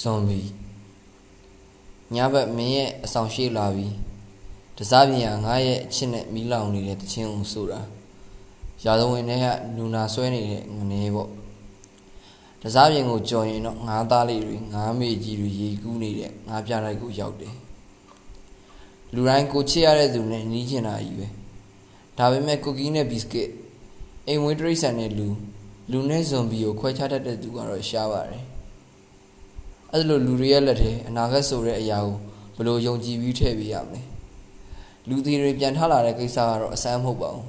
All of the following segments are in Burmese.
ဇွန်ဘီညဘက်မင်းရဲ့အဆောင်ရှိလာပြီတစားပြင်ကငါရဲ့အချစ်နဲ့မီးလောင်နေတဲ့တချင်းကိုဆိုတာရာဇဝင်တွေကနူနာဆွဲနေတဲ့ငနေပေါ့တစားပြင်ကိုကြော်ရင်တော့ငါးသားလေးတွေငါးမေကြီးတွေရေကူးနေတဲ့ငါးပြတိုက်ကိုရောက်တယ်လူတိုင်းကိုချစ်ရတဲ့သူနဲ့နီးချင်တာကြီးပဲဒါပေမဲ့ကူကီးနဲ့ဘီစကစ်အိမ်ဝေးတရိတ်ဆန်တဲ့လူလူနဲ့ဇွန်ဘီကိုခွဲခြားတတ်တဲ့သူကတော့ရှားပါတယ် အဲ့လိုလူတွေရဲ့လက်ထဲအနာဂတ်ဆိုတဲ့အရာကိုဘယ်လိုယုံကြည်ပြီးထည့်ပေးရမလဲလူသေးတွေပြန်ထလာတဲ့ကိစ္စကတော့အဆန်းမဟုတ်ပါဘူး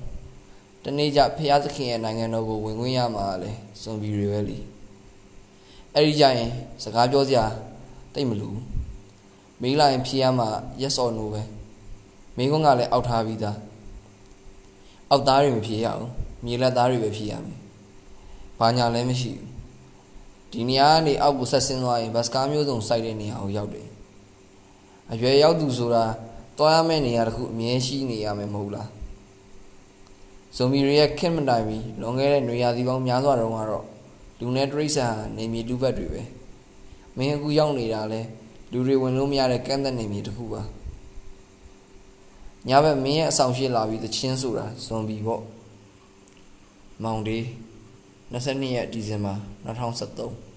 တနေ့ကျဖះသခင်ရဲ့နိုင်ငံတော်ကိုဝင်ခွင့်ရမှာလဲဇွန်ဘီတွေပဲလीအဲ့ဒီကြရင်စကားပြောစရာတိတ်မလို့မေးလိုက်ရင်ဖြေရမှာ yes or no ပဲမိကုန်းကလည်းအောက်ထားပြီးသားအောက်သားတွေမဖြေရအောင်မြေလက်သားတွေပဲဖြေရမယ်ဘာညာလည်းမရှိဘူး ဒီနေရာကနေအောက်ကိုဆက်ဆင်းသွားရင်ဘတ်စကားမျိုးစုံစိုက်တဲ့နေရာကိုရောက်တယ်အရွယ်ရောက်သူဆိုတာတွားရမယ့်နေရာတစ်ခုအမြဲရှိနေရမယ်မဟုတ်လားဇွန်မီတွေရဲ့ခင်မတိုင်ပြီးလွန်ခဲ့တဲ့နေရာစီပေါင်းများစွာတုန်းကတော့လူနဲ့တရိษံနေမြေလူဘက်တွေပဲမင်းအခုရောက်နေတာလဲလူတွေဝင်လို့မရတဲ့ကန့်သက်နေမြေတစ်ခုပါညဘက်မင်းရဲ့အဆောင်ရှိလာပြီးသချင်းဆိုတာဇွန်ဘီပေါ့မောင်ဒီ 22ရက်ဒီဇင်ဘာ2013